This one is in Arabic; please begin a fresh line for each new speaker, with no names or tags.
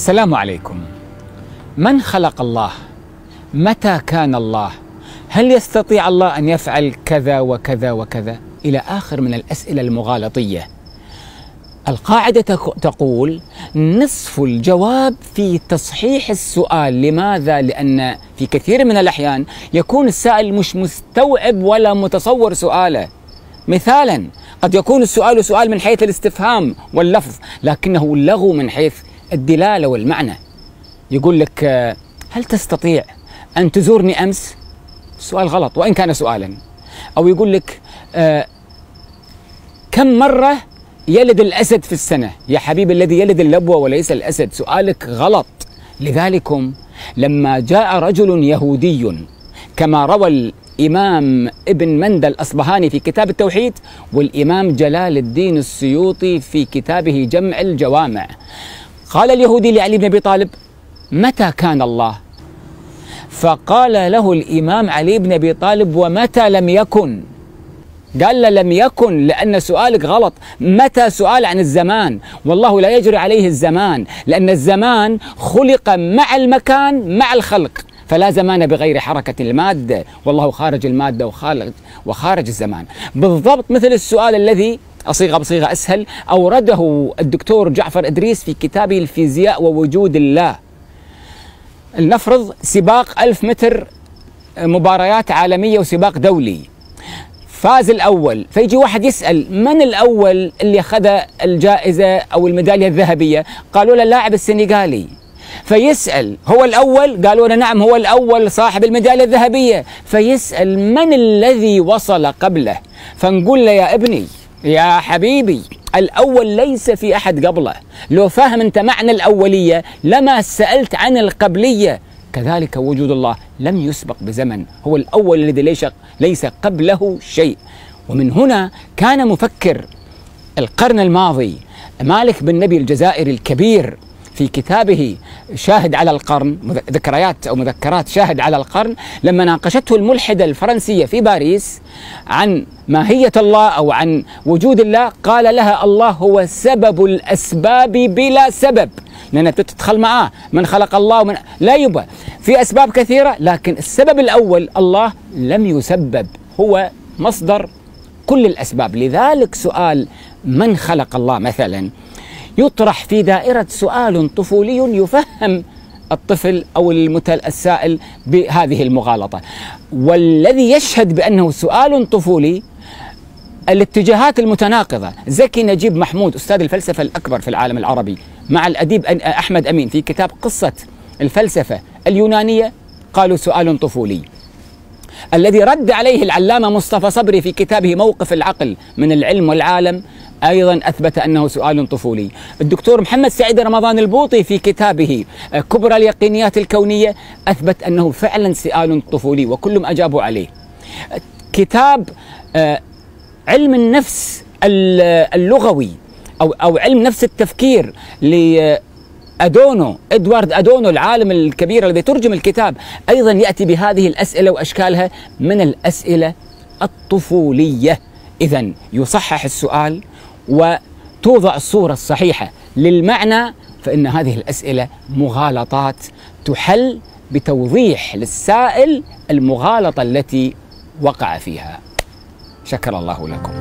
السلام عليكم. من خلق الله؟ متى كان الله؟ هل يستطيع الله أن يفعل كذا وكذا وكذا؟ إلى آخر من الأسئلة المغالطية. القاعدة تقول نصف الجواب في تصحيح السؤال. لماذا؟ لأن في كثير من الأحيان يكون السائل مش مستوعب ولا متصور سؤاله. مثالا قد يكون السؤال سؤال من حيث الاستفهام واللفظ لكنه لغو من حيث الدلالة والمعنى. يقول لك هل تستطيع أن تزورني أمس؟ سؤال غلط وإن كان سؤالا. أو يقول لك كم مرة يلد الأسد في السنة؟ يا حبيبي الذي يلد اللبوة وليس الأسد. سؤالك غلط. لذلكم لما جاء رجل يهودي كما روى الإمام ابن مندى الأصبهاني في كتاب التوحيد والإمام جلال الدين السيوطي في كتابه جمع الجوامع. قال اليهودي لعلي بن أبي طالب متى كان الله؟ فقال له الإمام علي بن أبي طالب ومتى لم يكن؟ قال له لم يكن لأن سؤالك غلط. متى سؤال عن الزمان؟ والله لا يجري عليه الزمان لأن الزمان خلق مع المكان مع الخلق. فلا زمان بغير حركة المادة والله خارج المادة وخارج, وخارج الزمان. بالضبط مثل السؤال الذي أصيغة بصيغة أسهل. أورده الدكتور جعفر إدريس في كتابه الفيزياء ووجود الله. لنفرض سباق ألف متر مباريات عالمية وسباق دولي. فاز الأول. فيجي واحد يسأل من الأول اللي أخذ الجائزة أو الميدالية الذهبية؟ قالوا له اللاعب السنغالي. فيسأل هو الأول؟ قالوا له نعم هو الأول صاحب الميدالية الذهبية. فيسأل من الذي وصل قبله؟ فنقول له يا ابني يا حبيبي الأول ليس في أحد قبله. لو فاهم أنت معنى الأولية لما سألت عن القبلية كذلك وجود الله لم يسبق بزمن. هو الأول الذي ليس, ليس قبله شيء. ومن هنا كان مفكر القرن الماضي مالك بن نبي الجزائري الكبير. في كتابه شاهد على القرن ذكريات أو مذكرات شاهد على القرن لما ناقشته الملحدة الفرنسية في باريس عن ماهية الله أو عن وجود الله قال لها الله هو سبب الأسباب بلا سبب. لأن تدخل معاه من خلق الله ومن لا يبقى في أسباب كثيرة لكن السبب الأول الله لم يسبب هو مصدر كل الأسباب. لذلك سؤال من خلق الله مثلا؟ يطرح في دائرة سؤال طفولي يفهم الطفل أو السائل بهذه المغالطة. والذي يشهد بأنه سؤال طفولي الاتجاهات المتناقضة. زكي نجيب محمود أستاذ الفلسفة الأكبر في العالم العربي مع الأديب أحمد أمين في كتاب قصة الفلسفة اليونانية قالوا سؤال طفولي. الذي رد عليه العلامة مصطفى صبري في كتابه موقف العقل من العلم والعالم أيضا أثبت أنه سؤال طفولي. الدكتور محمد سعيد رمضان البوطي في كتابه كبرى اليقينيات الكونية أثبت أنه فعلا سؤال طفولي وكلهم أجابوا عليه. كتاب علم النفس اللغوي أو أو علم نفس التفكير أدونو إدوارد أدونو العالم الكبير الذي ترجم الكتاب أيضا يأتي بهذه الأسئلة وأشكالها من الأسئلة الطفولية إذا يصحح السؤال وتوضع الصورة الصحيحة للمعنى فإن هذه الأسئلة مغالطات تحل بتوضيح للسائل المغالطة التي وقع فيها. شكر الله لكم.